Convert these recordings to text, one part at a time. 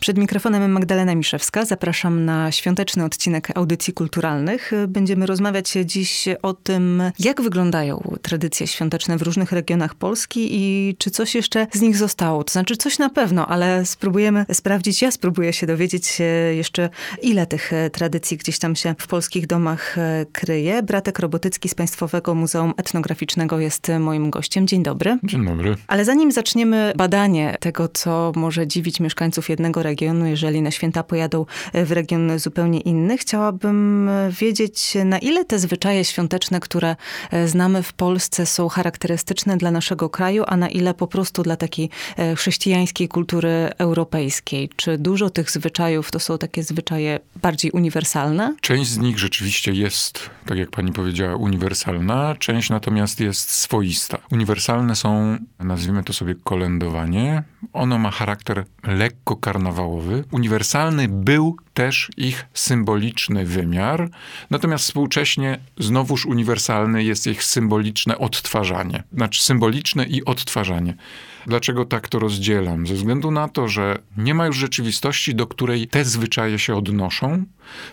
Przed mikrofonem Magdalena Miszewska. Zapraszam na świąteczny odcinek audycji kulturalnych. Będziemy rozmawiać dziś o tym, jak wyglądają tradycje świąteczne w różnych regionach Polski i czy coś jeszcze z nich zostało. To znaczy coś na pewno, ale spróbujemy sprawdzić, ja spróbuję się dowiedzieć jeszcze, ile tych tradycji gdzieś tam się w polskich domach kryje. Bratek Robotycki z Państwowego Muzeum Etnograficznego jest moim gościem. Dzień dobry. Dzień dobry. Ale zanim zaczniemy badanie tego, co może dziwić mieszkańców jednego regionu, jeżeli na święta pojadą w region zupełnie inny. Chciałabym wiedzieć, na ile te zwyczaje świąteczne, które e, znamy w Polsce, są charakterystyczne dla naszego kraju, a na ile po prostu dla takiej e, chrześcijańskiej kultury europejskiej. Czy dużo tych zwyczajów to są takie zwyczaje bardziej uniwersalne? Część z nich rzeczywiście jest, tak jak pani powiedziała, uniwersalna, część natomiast jest swoista. Uniwersalne są, nazwijmy to sobie kolędowanie. Ono ma charakter lekko karnawałowy karnawałowy. Uniwersalny był też ich symboliczny wymiar, natomiast współcześnie znowuż uniwersalny jest ich symboliczne odtwarzanie. Znaczy symboliczne i odtwarzanie. Dlaczego tak to rozdzielam? Ze względu na to, że nie ma już rzeczywistości, do której te zwyczaje się odnoszą.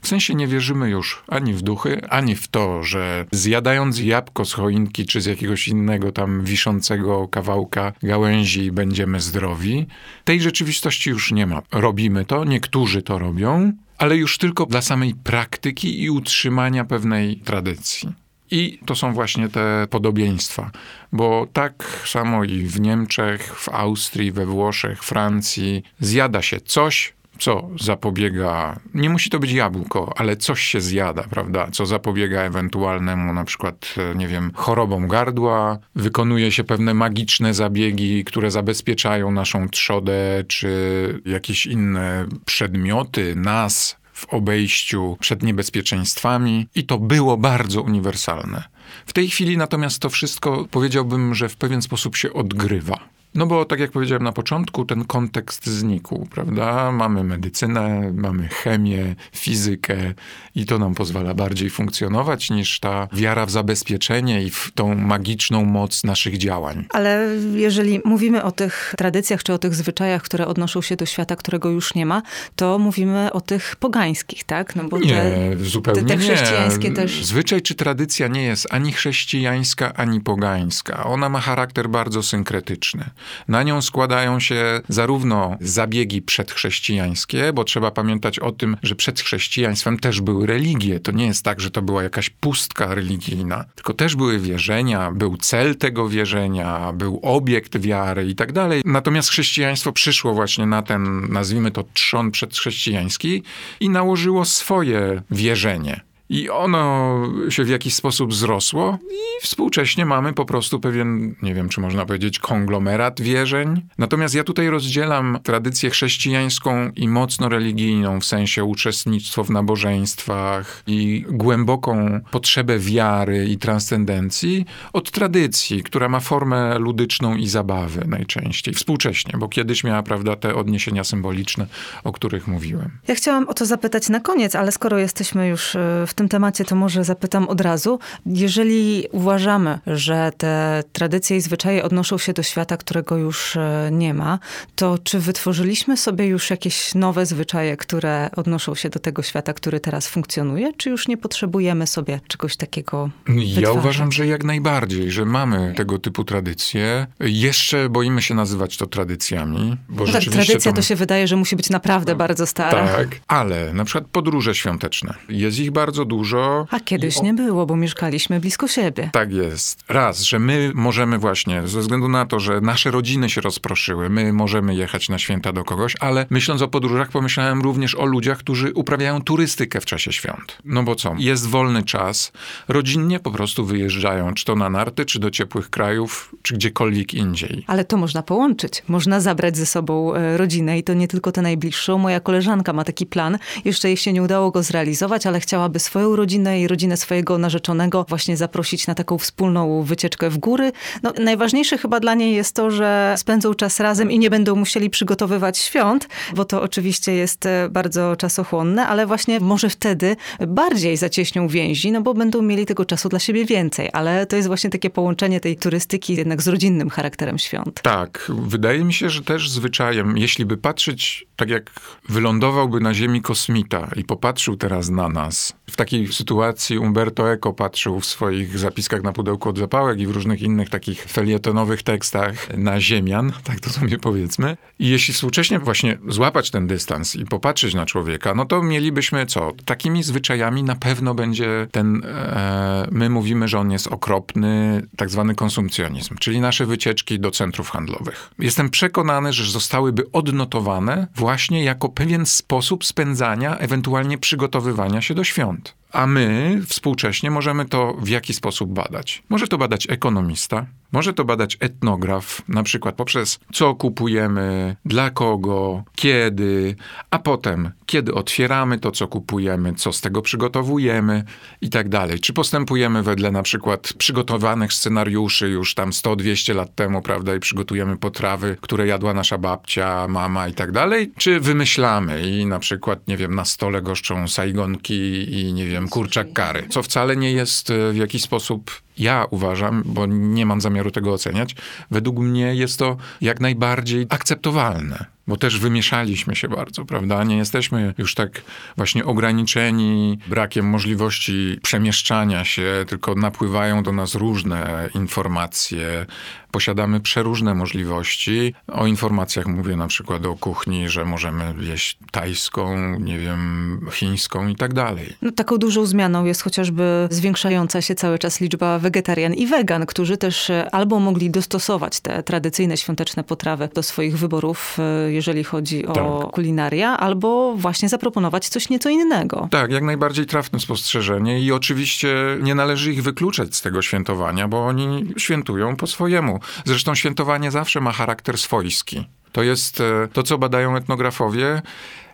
W sensie nie wierzymy już ani w duchy, ani w to, że zjadając jabłko z choinki czy z jakiegoś innego tam wiszącego kawałka gałęzi będziemy zdrowi. Tej rzeczywistości już nie ma. Robimy to, niektórzy to robią, ale już tylko dla samej praktyki i utrzymania pewnej tradycji. I to są właśnie te podobieństwa, bo tak samo i w Niemczech, w Austrii, we Włoszech, Francji zjada się coś, co zapobiega, nie musi to być jabłko, ale coś się zjada, prawda, co zapobiega ewentualnemu na przykład, nie wiem, chorobom gardła, wykonuje się pewne magiczne zabiegi, które zabezpieczają naszą trzodę, czy jakieś inne przedmioty, nas, w obejściu przed niebezpieczeństwami i to było bardzo uniwersalne. W tej chwili natomiast to wszystko powiedziałbym, że w pewien sposób się odgrywa. No bo tak jak powiedziałem na początku, ten kontekst znikł, prawda? Mamy medycynę, mamy chemię, fizykę i to nam pozwala bardziej funkcjonować niż ta wiara w zabezpieczenie i w tą magiczną moc naszych działań. Ale jeżeli mówimy o tych tradycjach czy o tych zwyczajach, które odnoszą się do świata, którego już nie ma, to mówimy o tych pogańskich, tak? No bo nie, te, zupełnie te, te chrześcijańskie nie. też. Zwyczaj czy tradycja nie jest ani chrześcijańska, ani pogańska. Ona ma charakter bardzo synkretyczny. Na nią składają się zarówno zabiegi przedchrześcijańskie, bo trzeba pamiętać o tym, że przed chrześcijaństwem też były religie. To nie jest tak, że to była jakaś pustka religijna, tylko też były wierzenia, był cel tego wierzenia, był obiekt wiary i tak dalej. Natomiast chrześcijaństwo przyszło właśnie na ten, nazwijmy to, trzon przedchrześcijański i nałożyło swoje wierzenie. I ono się w jakiś sposób zrosło i współcześnie mamy po prostu pewien, nie wiem czy można powiedzieć, konglomerat wierzeń. Natomiast ja tutaj rozdzielam tradycję chrześcijańską i mocno religijną, w sensie uczestnictwo w nabożeństwach i głęboką potrzebę wiary i transcendencji, od tradycji, która ma formę ludyczną i zabawy najczęściej, współcześnie, bo kiedyś miała, prawda, te odniesienia symboliczne, o których mówiłem. Ja chciałam o to zapytać na koniec, ale skoro jesteśmy już e, w tym tym temacie, to może zapytam od razu. Jeżeli uważamy, że te tradycje i zwyczaje odnoszą się do świata, którego już e, nie ma, to czy wytworzyliśmy sobie już jakieś nowe zwyczaje, które odnoszą się do tego świata, który teraz funkcjonuje, czy już nie potrzebujemy sobie czegoś takiego? Ja uważam, że jak najbardziej, że mamy tego typu tradycje. Jeszcze boimy się nazywać to tradycjami, bo no tak, tradycja to... to... się wydaje, że musi być naprawdę no, bardzo stara. Tak, ale na przykład podróże świąteczne. Jest ich bardzo dużo dużo. A kiedyś nie było, bo mieszkaliśmy blisko siebie. Tak jest. Raz, że my możemy właśnie, ze względu na to, że nasze rodziny się rozproszyły, my możemy jechać na święta do kogoś, ale myśląc o podróżach, pomyślałem również o ludziach, którzy uprawiają turystykę w czasie świąt. No bo co? Jest wolny czas, rodzinnie po prostu wyjeżdżają, czy to na narty, czy do ciepłych krajów, czy gdziekolwiek indziej. Ale to można połączyć. Można zabrać ze sobą e, rodzinę i to nie tylko tę najbliższą. Moja koleżanka ma taki plan. Jeszcze jej się nie udało go zrealizować, ale chciałaby swoją swoją rodzinę i rodzinę swojego narzeczonego właśnie zaprosić na taką wspólną wycieczkę w góry. No, najważniejsze chyba dla niej jest to, że spędzą czas razem i nie będą musieli przygotowywać świąt, bo to oczywiście jest e, bardzo czasochłonne, ale właśnie może wtedy bardziej zacieśnią więzi, no bo będą mieli tego czasu dla siebie więcej. Ale to jest właśnie takie połączenie tej turystyki jednak z rodzinnym charakterem świąt. Tak, wydaje mi się, że też zwyczajem, jeśli by patrzeć tak jak wylądowałby na Ziemi kosmita i popatrzył teraz na nas, w takiej sytuacji Umberto Eco patrzył w swoich zapiskach na pudełku od zapałek i w różnych innych takich felietonowych tekstach na ziemian, tak to sobie powiedzmy. I jeśli współcześnie właśnie złapać ten dystans i popatrzeć na człowieka, no to mielibyśmy co? Takimi zwyczajami na pewno będzie ten, e, my mówimy, że on jest okropny, tak zwany konsumpcjonizm, czyli nasze wycieczki do centrów handlowych. Jestem przekonany, że zostałyby odnotowane właśnie jako pewien sposób spędzania, ewentualnie przygotowywania się do świąt. A my współcześnie możemy to w jaki sposób badać? Może to badać ekonomista, może to badać etnograf, na przykład poprzez co kupujemy, dla kogo, kiedy, a potem kiedy otwieramy to, co kupujemy, co z tego przygotowujemy i tak dalej. Czy postępujemy wedle na przykład przygotowanych scenariuszy już tam 100-200 lat temu, prawda, i przygotujemy potrawy, które jadła nasza babcia, mama i tak dalej, czy wymyślamy i na przykład, nie wiem, na stole goszczą sajgonki i nie wiem, kurczak kary, co wcale nie jest e, w jakiś sposób ja uważam, bo nie mam zamiaru tego oceniać, według mnie jest to jak najbardziej akceptowalne bo też wymieszaliśmy się bardzo, prawda? Nie jesteśmy już tak właśnie ograniczeni brakiem możliwości przemieszczania się, tylko napływają do nas różne informacje. Posiadamy przeróżne możliwości. O informacjach mówię na przykład o kuchni, że możemy jeść tajską, nie wiem, chińską i tak dalej. No, taką dużą zmianą jest chociażby zwiększająca się cały czas liczba wegetarian i wegan, którzy też e, albo mogli dostosować te tradycyjne świąteczne potrawy do swoich wyborów e, jeżeli chodzi o tak. kulinaria, albo właśnie zaproponować coś nieco innego. Tak, jak najbardziej trafne spostrzeżenie i oczywiście nie należy ich wykluczać z tego świętowania, bo oni świętują po swojemu. Zresztą świętowanie zawsze ma charakter swojski. To jest e, to, co badają etnografowie.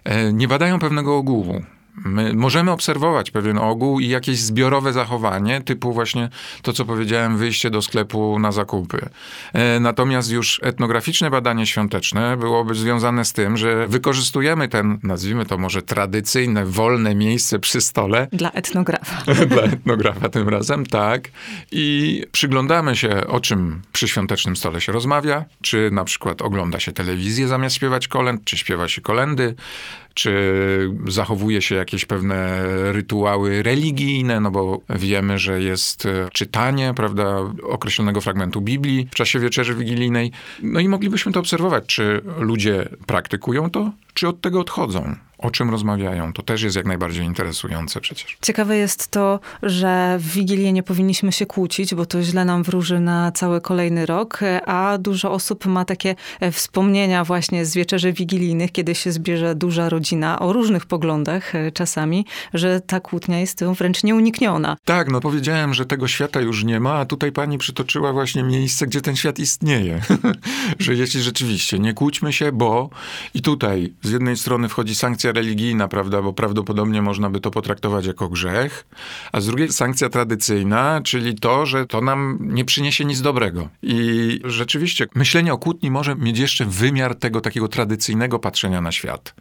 E, nie badają pewnego ogółu. My możemy obserwować pewien ogół i jakieś zbiorowe zachowanie, typu właśnie to, co powiedziałem, wyjście do sklepu na zakupy. E, natomiast już etnograficzne badanie świąteczne byłoby związane z tym, że wykorzystujemy ten, nazwijmy to może tradycyjne, wolne miejsce przy stole. Dla etnografa. Dla etnografa tym razem, tak. I przyglądamy się, o czym przy świątecznym stole się rozmawia, czy na przykład ogląda się telewizję zamiast śpiewać kolęd, czy śpiewa się kolendy, czy zachowuje się jakieś pewne rytuały religijne, no bo wiemy, że jest e, czytanie, prawda, określonego fragmentu Biblii w czasie wieczerzy wigilijnej. No i moglibyśmy to obserwować, czy ludzie praktykują to, czy od tego odchodzą o czym rozmawiają. To też jest jak najbardziej interesujące przecież. Ciekawe jest to, że w Wigilię nie powinniśmy się kłócić, bo to źle nam wróży na cały kolejny rok, a dużo osób ma takie e, wspomnienia właśnie z wieczerzy wigilijnych, kiedy się zbierze duża rodzina o różnych poglądach e, czasami, że ta kłótnia jest wręcz nieunikniona. Tak, no powiedziałem, że tego świata już nie ma, a tutaj pani przytoczyła właśnie miejsce, gdzie ten świat istnieje. że jeśli rzeczywiście nie kłóćmy się, bo i tutaj z jednej strony wchodzi sankcja sankcja religijna, prawda, bo prawdopodobnie można by to potraktować jako grzech, a z drugiej sankcja tradycyjna, czyli to, że to nam nie przyniesie nic dobrego. I rzeczywiście myślenie o kłótni może mieć jeszcze wymiar tego takiego tradycyjnego patrzenia na świat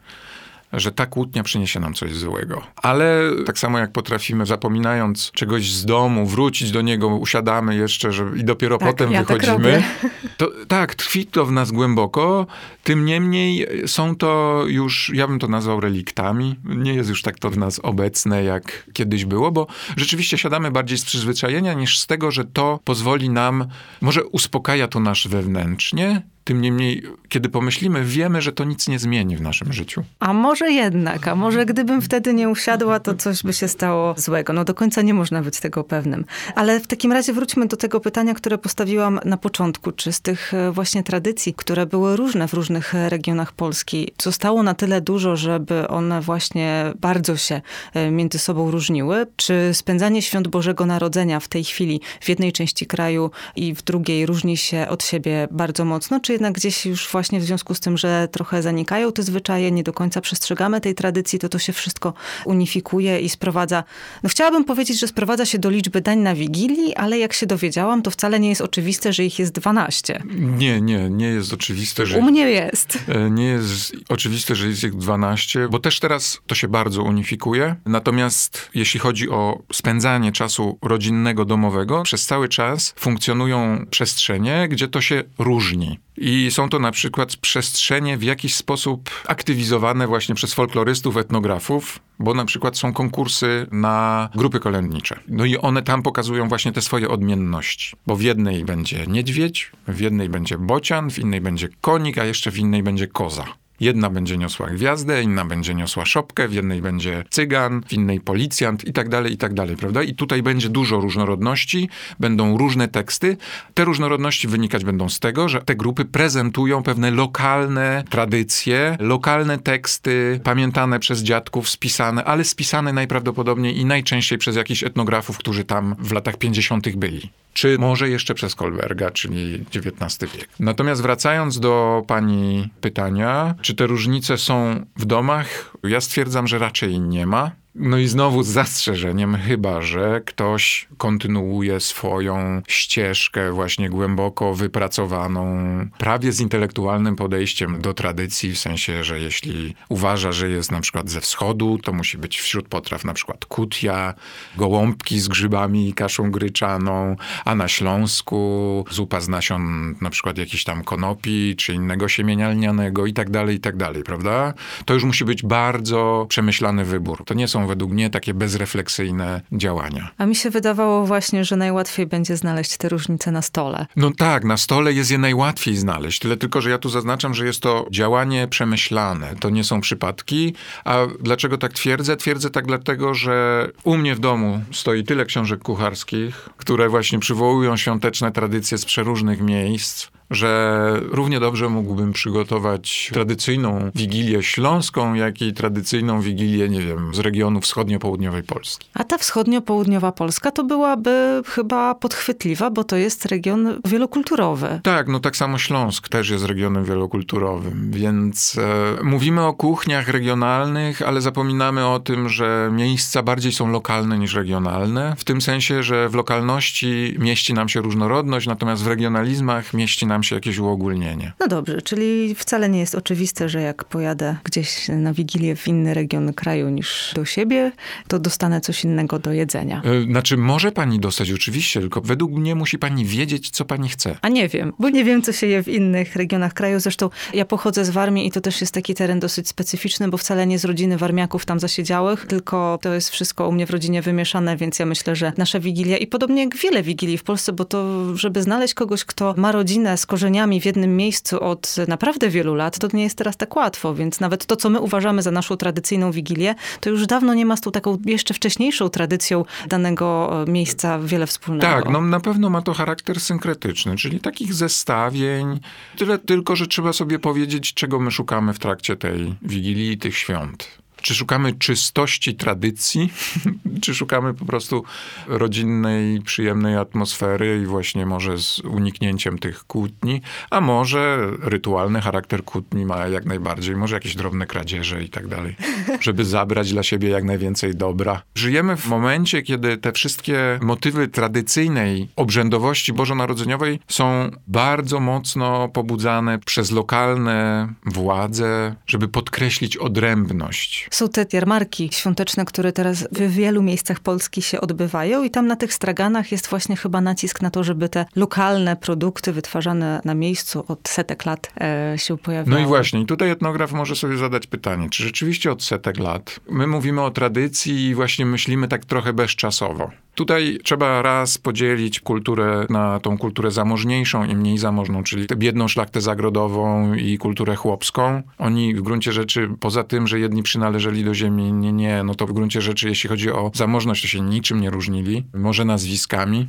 że ta kłótnia przyniesie nam coś złego. Ale tak samo jak potrafimy, zapominając czegoś z domu, wrócić do niego, usiadamy jeszcze że, i dopiero tak, potem ja tak wychodzimy. Tak, to, tak, tkwi to w nas głęboko. Tym niemniej są to już, ja bym to nazwał reliktami. Nie jest już tak to w nas obecne, jak kiedyś było, bo rzeczywiście siadamy bardziej z przyzwyczajenia niż z tego, że to pozwoli nam, może uspokaja to nasz wewnętrznie, tym niemniej, kiedy pomyślimy, wiemy, że to nic nie zmieni w naszym życiu. A może jednak, a może gdybym wtedy nie usiadła, to coś by się stało złego. No do końca nie można być tego pewnym. Ale w takim razie wróćmy do tego pytania, które postawiłam na początku. Czy z tych e, właśnie tradycji, które były różne w różnych regionach Polski, zostało na tyle dużo, żeby one właśnie bardzo się e, między sobą różniły? Czy spędzanie świąt Bożego Narodzenia w tej chwili w jednej części kraju i w drugiej różni się od siebie bardzo mocno? Czy jednak gdzieś już właśnie w związku z tym, że trochę zanikają te zwyczaje, nie do końca przestrzegamy tej tradycji, to to się wszystko unifikuje i sprowadza, no chciałabym powiedzieć, że sprowadza się do liczby dań na Wigilii, ale jak się dowiedziałam, to wcale nie jest oczywiste, że ich jest 12. Nie, nie, nie jest oczywiste, że... U mnie jest. E, nie jest oczywiste, że jest ich 12, bo też teraz to się bardzo unifikuje. Natomiast jeśli chodzi o spędzanie czasu rodzinnego, domowego, przez cały czas funkcjonują przestrzenie, gdzie to się różni. I są to na przykład przestrzenie w jakiś sposób aktywizowane właśnie przez folklorystów, etnografów, bo na przykład są konkursy na grupy kolędnicze. No i one tam pokazują właśnie te swoje odmienności. Bo w jednej będzie niedźwiedź, w jednej będzie bocian, w innej będzie konik, a jeszcze w innej będzie koza. Jedna będzie niosła gwiazdę, inna będzie niosła szopkę, w jednej będzie cygan, w innej policjant i tak dalej, i tak dalej, prawda? I tutaj będzie dużo różnorodności, będą różne teksty. Te różnorodności wynikać będą z tego, że te grupy prezentują pewne lokalne tradycje, lokalne teksty, pamiętane przez dziadków, spisane, ale spisane najprawdopodobniej i najczęściej przez jakichś etnografów, którzy tam w latach 50. byli czy może jeszcze przez Kolberga, czyli XIX wiek. Natomiast wracając do pani pytania, czy te różnice są w domach, ja stwierdzam, że raczej nie ma. No i znowu z zastrzeżeniem, chyba że ktoś kontynuuje swoją ścieżkę właśnie głęboko wypracowaną, prawie z intelektualnym podejściem do tradycji, w sensie, że jeśli uważa, że jest na przykład ze wschodu, to musi być wśród potraw na przykład kutia, gołąbki z grzybami i kaszą gryczaną, a na Śląsku zupa z nasion na przykład jakiś tam konopi, czy innego siemienia lnianego i tak dalej, i tak dalej, prawda? To już musi być bardzo przemyślany wybór. To nie są według mnie takie bezrefleksyjne działania. A mi się wydawało właśnie, że najłatwiej będzie znaleźć te różnice na stole. No tak, na stole jest je najłatwiej znaleźć, tyle tylko, że ja tu zaznaczam, że jest to działanie przemyślane. To nie są przypadki. A dlaczego tak twierdzę? Twierdzę tak dlatego, że u mnie w domu stoi tyle książek kucharskich, które właśnie przywołują świąteczne tradycje z przeróżnych miejsc że równie dobrze mógłbym przygotować tradycyjną wigilię śląską, jak i tradycyjną wigilię, nie wiem, z regionu wschodnio-południowej Polski. A ta wschodnio-południowa Polska to byłaby chyba podchwytliwa, bo to jest region wielokulturowy. Tak, no tak samo Śląsk też jest regionem wielokulturowym, więc e, mówimy o kuchniach regionalnych, ale zapominamy o tym, że miejsca bardziej są lokalne niż regionalne, w tym sensie, że w lokalności mieści nam się różnorodność, natomiast w regionalizmach mieści nam nam się jakieś uogólnienie. No dobrze, czyli wcale nie jest oczywiste, że jak pojadę gdzieś na Wigilię w inny region kraju niż do siebie, to dostanę coś innego do jedzenia. E, znaczy, może pani dostać oczywiście, tylko według mnie musi pani wiedzieć, co pani chce. A nie wiem, bo nie wiem, co się je w innych regionach kraju. Zresztą ja pochodzę z Warmii i to też jest taki teren dosyć specyficzny, bo wcale nie z rodziny Warmiaków tam zasiedziałych, tylko to jest wszystko u mnie w rodzinie wymieszane, więc ja myślę, że nasza Wigilia i podobnie jak wiele Wigilii w Polsce, bo to, żeby znaleźć kogoś, kto ma rodzinę z korzeniami w jednym miejscu od naprawdę wielu lat, to nie jest teraz tak łatwo, więc nawet to, co my uważamy za naszą tradycyjną Wigilię, to już dawno nie ma z tą taką jeszcze wcześniejszą tradycją danego e, miejsca wiele wspólnego. Tak, no na pewno ma to charakter synkretyczny, czyli takich zestawień, tyle tylko, że trzeba sobie powiedzieć, czego my szukamy w trakcie tej Wigilii i tych świąt. Czy szukamy czystości tradycji, czy szukamy po prostu rodzinnej, przyjemnej atmosfery i właśnie może z uniknięciem tych kłótni, a może rytualny charakter kłótni ma jak najbardziej, może jakieś drobne kradzieże i tak dalej, żeby zabrać dla siebie jak najwięcej dobra. Żyjemy w momencie, kiedy te wszystkie motywy tradycyjnej obrzędowości bożonarodzeniowej są bardzo mocno pobudzane przez lokalne władze, żeby podkreślić odrębność są te jarmarki świąteczne, które teraz w wielu miejscach Polski się odbywają i tam na tych straganach jest właśnie chyba nacisk na to, żeby te lokalne produkty wytwarzane na miejscu od setek lat e, się pojawiały. No i właśnie, tutaj etnograf może sobie zadać pytanie, czy rzeczywiście od setek lat my mówimy o tradycji i właśnie myślimy tak trochę bezczasowo. Tutaj trzeba raz podzielić kulturę na tą kulturę zamożniejszą i mniej zamożną, czyli tę biedną szlachtę zagrodową i kulturę chłopską. Oni w gruncie rzeczy, poza tym, że jedni przynależeli do ziemi, nie, nie, no to w gruncie rzeczy, jeśli chodzi o zamożność, to się niczym nie różnili. Może nazwiskami,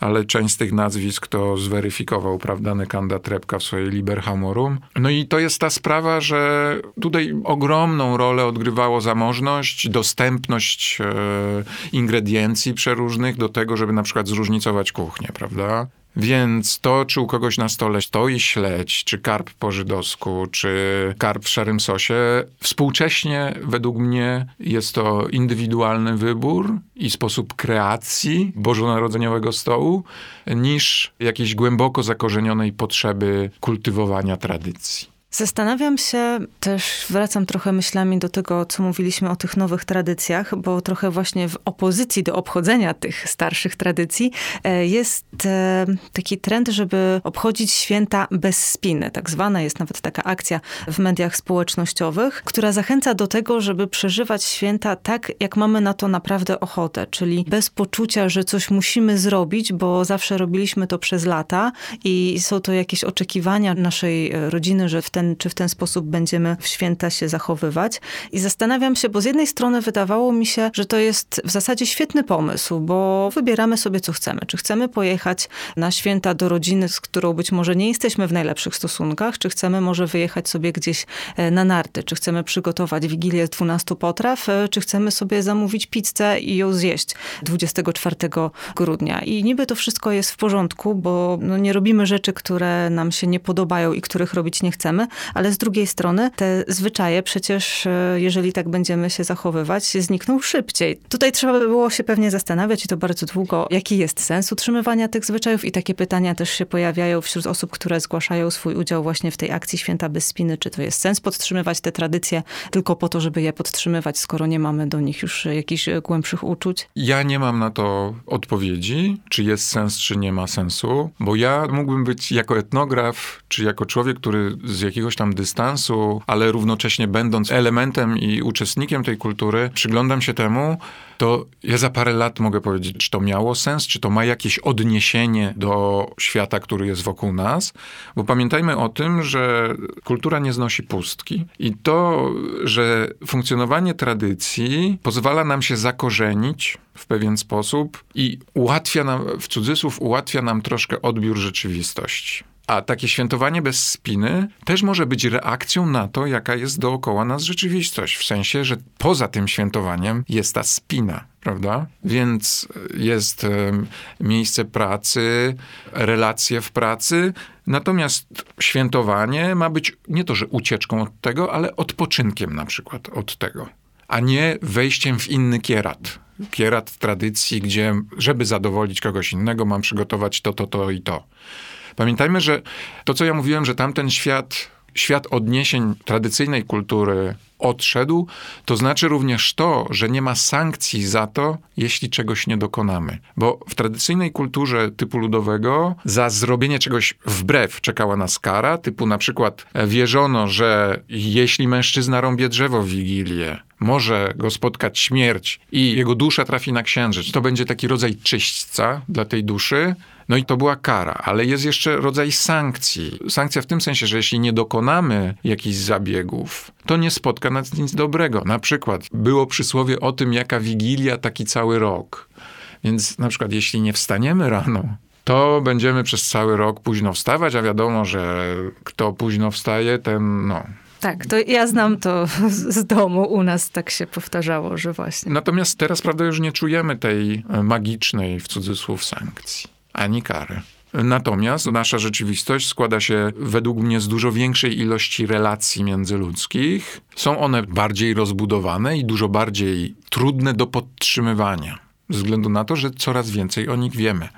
ale część z tych nazwisk to zweryfikował, prawda, Nekanda Trepka w swojej Liber Hamorum. No i to jest ta sprawa, że tutaj ogromną rolę odgrywało zamożność, dostępność e, ingrediencji przeróżnych do tego, żeby na przykład zróżnicować kuchnię, prawda? Więc to, czy u kogoś na stole stoi śledź, czy karp po żydowsku, czy karp w szarym sosie, współcześnie według mnie jest to indywidualny wybór i sposób kreacji bożonarodzeniowego stołu, niż jakiejś głęboko zakorzenionej potrzeby kultywowania tradycji. Zastanawiam się, też wracam trochę myślami do tego, co mówiliśmy o tych nowych tradycjach, bo trochę właśnie w opozycji do obchodzenia tych starszych tradycji e, jest e, taki trend, żeby obchodzić święta bez spiny. Tak zwana jest nawet taka akcja w mediach społecznościowych, która zachęca do tego, żeby przeżywać święta tak, jak mamy na to naprawdę ochotę, czyli bez poczucia, że coś musimy zrobić, bo zawsze robiliśmy to przez lata i są to jakieś oczekiwania naszej e, rodziny, że w ten ten, czy w ten sposób będziemy w święta się zachowywać. I zastanawiam się, bo z jednej strony wydawało mi się, że to jest w zasadzie świetny pomysł, bo wybieramy sobie, co chcemy. Czy chcemy pojechać na święta do rodziny, z którą być może nie jesteśmy w najlepszych stosunkach, czy chcemy może wyjechać sobie gdzieś e, na narty, czy chcemy przygotować wigilię z 12 potraw, e, czy chcemy sobie zamówić pizzę i ją zjeść 24 grudnia. I niby to wszystko jest w porządku, bo no nie robimy rzeczy, które nam się nie podobają i których robić nie chcemy, ale z drugiej strony te zwyczaje przecież, e, jeżeli tak będziemy się zachowywać, znikną szybciej. Tutaj trzeba by było się pewnie zastanawiać i to bardzo długo, jaki jest sens utrzymywania tych zwyczajów i takie pytania też się pojawiają wśród osób, które zgłaszają swój udział właśnie w tej akcji Święta Bez Spiny. Czy to jest sens podtrzymywać te tradycje tylko po to, żeby je podtrzymywać, skoro nie mamy do nich już jakichś głębszych uczuć? Ja nie mam na to odpowiedzi, czy jest sens, czy nie ma sensu, bo ja mógłbym być jako etnograf, czy jako człowiek, który z jakiegoś tam dystansu, ale równocześnie będąc elementem i uczestnikiem tej kultury, przyglądam się temu, to ja za parę lat mogę powiedzieć, czy to miało sens, czy to ma jakieś odniesienie do świata, który jest wokół nas, bo pamiętajmy o tym, że kultura nie znosi pustki i to, że funkcjonowanie tradycji pozwala nam się zakorzenić w pewien sposób i ułatwia nam, w cudzysłów, ułatwia nam troszkę odbiór rzeczywistości. A takie świętowanie bez spiny też może być reakcją na to, jaka jest dookoła nas rzeczywistość. W sensie, że poza tym świętowaniem jest ta spina, prawda? Więc jest miejsce pracy, relacje w pracy. Natomiast świętowanie ma być nie to, że ucieczką od tego, ale odpoczynkiem na przykład od tego, a nie wejściem w inny kierat. Kierat tradycji, gdzie, żeby zadowolić kogoś innego, mam przygotować to, to, to i to. Pamiętajmy, że to, co ja mówiłem, że tamten świat, świat odniesień tradycyjnej kultury odszedł, to znaczy również to, że nie ma sankcji za to, jeśli czegoś nie dokonamy. Bo w tradycyjnej kulturze typu ludowego za zrobienie czegoś wbrew czekała nas kara, typu na przykład wierzono, że jeśli mężczyzna rąbie drzewo w Wigilię, może go spotkać śmierć i jego dusza trafi na księżyc. To będzie taki rodzaj czyśćca dla tej duszy, no i to była kara, ale jest jeszcze rodzaj sankcji. Sankcja w tym sensie, że jeśli nie dokonamy jakichś zabiegów, to nie spotka nas nic dobrego. Na przykład było przysłowie o tym, jaka wigilia, taki cały rok. Więc na przykład jeśli nie wstaniemy rano, to będziemy przez cały rok późno wstawać, a wiadomo, że kto późno wstaje, ten no, tak, to ja znam to z domu, u nas tak się powtarzało, że właśnie. Natomiast teraz, prawda, już nie czujemy tej magicznej, w cudzysłów, sankcji ani kary. Natomiast nasza rzeczywistość składa się według mnie z dużo większej ilości relacji międzyludzkich. Są one bardziej rozbudowane i dużo bardziej trudne do podtrzymywania, ze względu na to, że coraz więcej o nich wiemy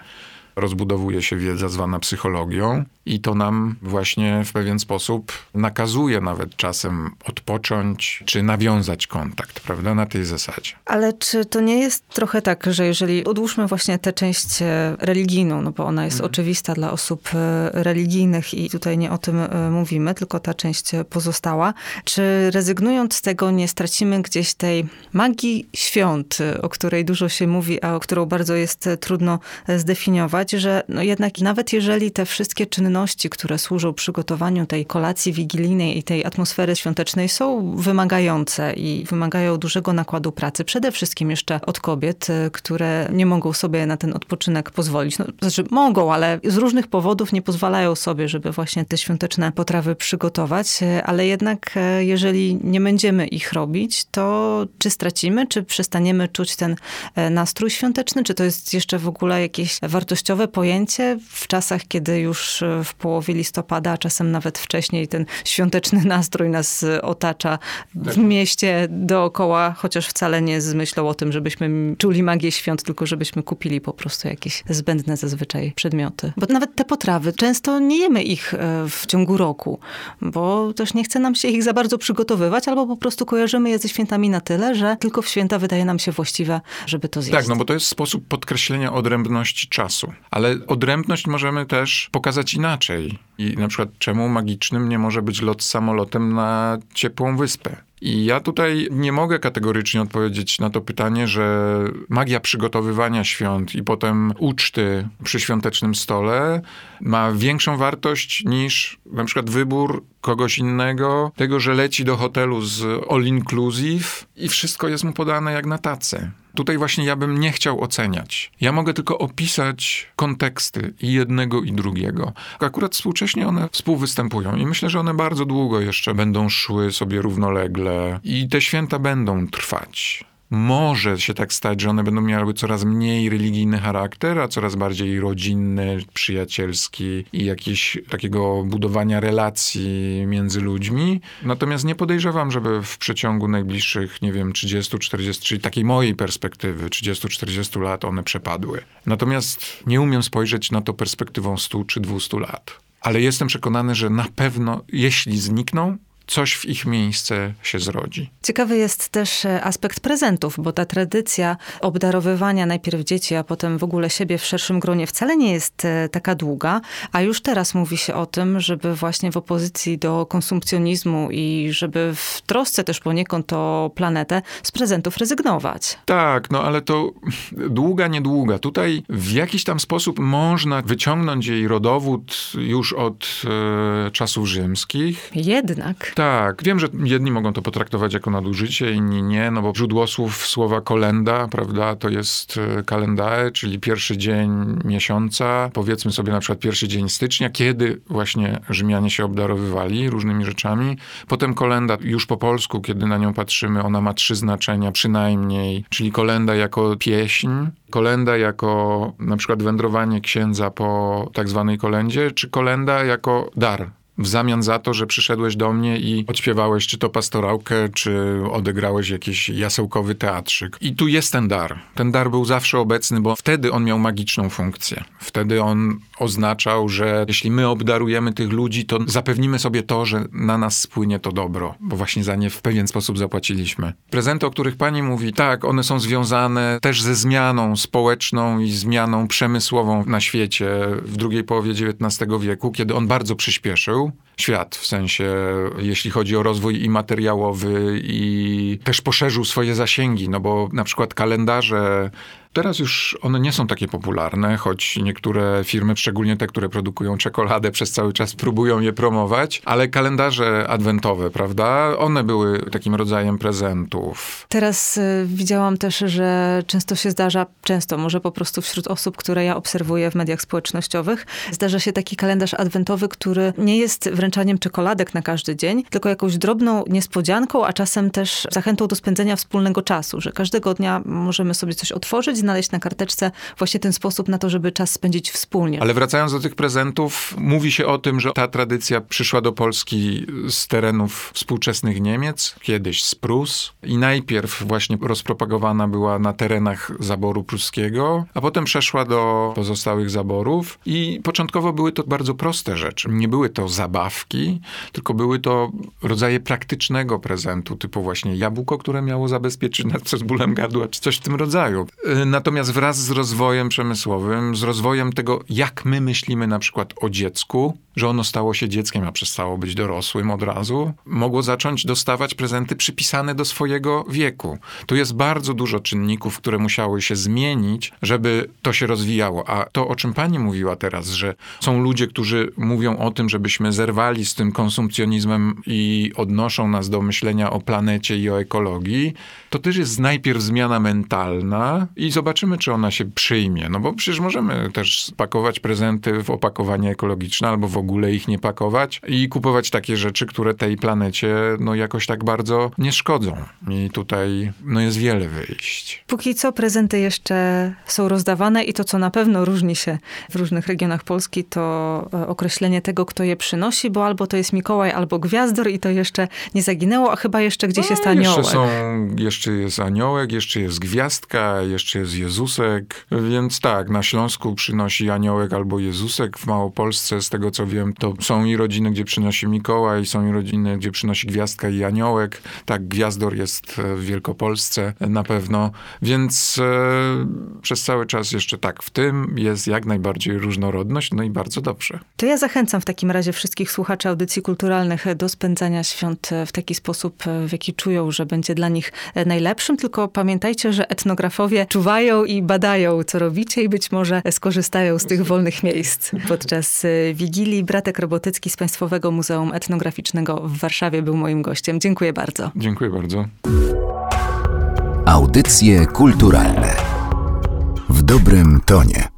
rozbudowuje się wiedza zwana psychologią i to nam właśnie w pewien sposób nakazuje nawet czasem odpocząć czy nawiązać kontakt, prawda, na tej zasadzie. Ale czy to nie jest trochę tak, że jeżeli odłóżmy właśnie tę część e, religijną, no bo ona jest mhm. oczywista dla osób e, religijnych i tutaj nie o tym e, mówimy, tylko ta część pozostała, czy rezygnując z tego nie stracimy gdzieś tej magii świąt, o której dużo się mówi, a o którą bardzo jest trudno zdefiniować, że no jednak nawet jeżeli te wszystkie czynności, które służą przygotowaniu tej kolacji wigilijnej i tej atmosfery świątecznej są wymagające i wymagają dużego nakładu pracy, przede wszystkim jeszcze od kobiet, y, które nie mogą sobie na ten odpoczynek pozwolić. No, znaczy mogą, ale z różnych powodów nie pozwalają sobie, żeby właśnie te świąteczne potrawy przygotować, y, ale jednak y, jeżeli nie będziemy ich robić, to czy stracimy, czy przestaniemy czuć ten nastrój świąteczny, czy to jest jeszcze w ogóle jakieś wartościowe wartościowe pojęcie w czasach, kiedy już w połowie listopada, a czasem nawet wcześniej ten świąteczny nastrój nas otacza w tak. mieście dookoła, chociaż wcale nie z myślą o tym, żebyśmy czuli magię świąt, tylko żebyśmy kupili po prostu jakieś zbędne zazwyczaj przedmioty. Bo nawet te potrawy, często nie jemy ich e, w ciągu roku, bo też nie chce nam się ich za bardzo przygotowywać, albo po prostu kojarzymy je ze świętami na tyle, że tylko w święta wydaje nam się właściwe, żeby to zjeść. Tak, no bo to jest sposób podkreślenia odrębności czasu. Ale odrębność możemy też pokazać inaczej. I na przykład czemu magicznym nie może być lot samolotem na ciepłą wyspę? I ja tutaj nie mogę kategorycznie odpowiedzieć na to pytanie, że magia przygotowywania świąt i potem uczty przy świątecznym stole ma większą wartość niż na przykład wybór kogoś innego, tego, że leci do hotelu z all inclusive i wszystko jest mu podane jak na tacy. Tutaj właśnie ja bym nie chciał oceniać. Ja mogę tylko opisać konteksty i jednego i drugiego. Akurat współcześnie one współwystępują i myślę, że one bardzo długo jeszcze będą szły sobie równolegle i te święta będą trwać może się tak stać, że one będą miały coraz mniej religijny charakter, a coraz bardziej rodzinny, przyjacielski i jakiś takiego budowania relacji między ludźmi. Natomiast nie podejrzewam, żeby w przeciągu najbliższych, nie wiem, 30, 40, czyli takiej mojej perspektywy, 30-40 lat one przepadły. Natomiast nie umiem spojrzeć na to perspektywą 100 czy 200 lat. Ale jestem przekonany, że na pewno, jeśli znikną, coś w ich miejsce się zrodzi. Ciekawy jest też e, aspekt prezentów, bo ta tradycja obdarowywania najpierw dzieci, a potem w ogóle siebie w szerszym gronie wcale nie jest e, taka długa, a już teraz mówi się o tym, żeby właśnie w opozycji do konsumpcjonizmu i żeby w trosce też poniekąd o planetę z prezentów rezygnować. Tak, no ale to długa, niedługa. Tutaj w jakiś tam sposób można wyciągnąć jej rodowód już od e, czasów rzymskich. Jednak. Tak, wiem, że jedni mogą to potraktować jako nadużycie, inni nie, no bo źródło słów słowa kolenda, prawda, to jest e, kalendae, czyli pierwszy dzień miesiąca, powiedzmy sobie na przykład pierwszy dzień stycznia, kiedy właśnie Rzymianie się obdarowywali różnymi rzeczami. Potem kolenda już po polsku, kiedy na nią patrzymy, ona ma trzy znaczenia przynajmniej, czyli kolenda jako pieśń, kolenda jako na przykład wędrowanie księdza po tak zwanej kolendzie, czy kolenda jako dar w zamian za to, że przyszedłeś do mnie i odśpiewałeś czy to pastorałkę, czy odegrałeś jakiś jasełkowy teatrzyk. I tu jest ten dar. Ten dar był zawsze obecny, bo wtedy on miał magiczną funkcję. Wtedy on oznaczał, że jeśli my obdarujemy tych ludzi, to zapewnimy sobie to, że na nas spłynie to dobro, bo właśnie za nie w pewien sposób zapłaciliśmy. Prezenty, o których pani mówi, tak, one są związane też ze zmianą społeczną i zmianą przemysłową na świecie w drugiej połowie XIX wieku, kiedy on bardzo przyspieszył świat, w sensie jeśli chodzi o rozwój i materiałowy i też poszerzył swoje zasięgi, no bo na przykład kalendarze Teraz już one nie są takie popularne, choć niektóre firmy, szczególnie te, które produkują czekoladę, przez cały czas próbują je promować, ale kalendarze adwentowe, prawda? One były takim rodzajem prezentów. Teraz y, widziałam też, że często się zdarza, często może po prostu wśród osób, które ja obserwuję w mediach społecznościowych, zdarza się taki kalendarz adwentowy, który nie jest wręczaniem czekoladek na każdy dzień, tylko jakąś drobną niespodzianką, a czasem też zachętą do spędzenia wspólnego czasu, że każdego dnia możemy sobie coś otworzyć, znaleźć na karteczce właśnie ten sposób na to, żeby czas spędzić wspólnie. Ale wracając do tych prezentów, mówi się o tym, że ta tradycja przyszła do Polski z terenów współczesnych Niemiec, kiedyś z Prus i najpierw właśnie rozpropagowana była na terenach zaboru pruskiego, a potem przeszła do pozostałych zaborów i początkowo były to bardzo proste rzeczy. Nie były to zabawki, tylko były to rodzaje praktycznego prezentu, typu właśnie jabłko, które miało zabezpieczyć nas przed bólem gardła, czy coś w tym rodzaju. Natomiast wraz z rozwojem przemysłowym, z rozwojem tego, jak my myślimy na przykład o dziecku, że ono stało się dzieckiem, a przestało być dorosłym od razu, mogło zacząć dostawać prezenty przypisane do swojego wieku. Tu jest bardzo dużo czynników, które musiały się zmienić, żeby to się rozwijało. A to, o czym pani mówiła teraz, że są ludzie, którzy mówią o tym, żebyśmy zerwali z tym konsumpcjonizmem i odnoszą nas do myślenia o planecie i o ekologii, to też jest najpierw zmiana mentalna i zobaczymy, czy ona się przyjmie. No bo przecież możemy też spakować prezenty w opakowanie ekologiczne albo w ogóle ich nie pakować i kupować takie rzeczy, które tej planecie no jakoś tak bardzo nie szkodzą. I tutaj no jest wiele wyjść. Póki co prezenty jeszcze są rozdawane i to, co na pewno różni się w różnych regionach Polski, to e, określenie tego, kto je przynosi, bo albo to jest Mikołaj, albo Gwiazdor i to jeszcze nie zaginęło, a chyba jeszcze gdzieś no, jest aniołek. Jeszcze, są, jeszcze jest aniołek, jeszcze jest gwiazdka, jeszcze jest Jezusek, więc tak, na Śląsku przynosi aniołek albo Jezusek, w Małopolsce, z tego co wiem, to są i rodziny, gdzie przynosi Mikołaj, są i rodziny, gdzie przynosi gwiazdka i aniołek. Tak, Gwiazdor jest w Wielkopolsce na pewno, więc e, przez cały czas jeszcze tak, w tym jest jak najbardziej różnorodność, no i bardzo dobrze. To ja zachęcam w takim razie wszystkich słuchaczy audycji kulturalnych do spędzania świąt w taki sposób, w jaki czują, że będzie dla nich najlepszym, tylko pamiętajcie, że etnografowie czuwają i badają, co robicie i być może skorzystają z tych wolnych miejsc. Podczas Wigilii Bratek Robotycki z Państwowego Muzeum Etnograficznego w Warszawie był moim gościem. Dziękuję bardzo. Dziękuję bardzo. Audycje kulturalne w dobrym tonie.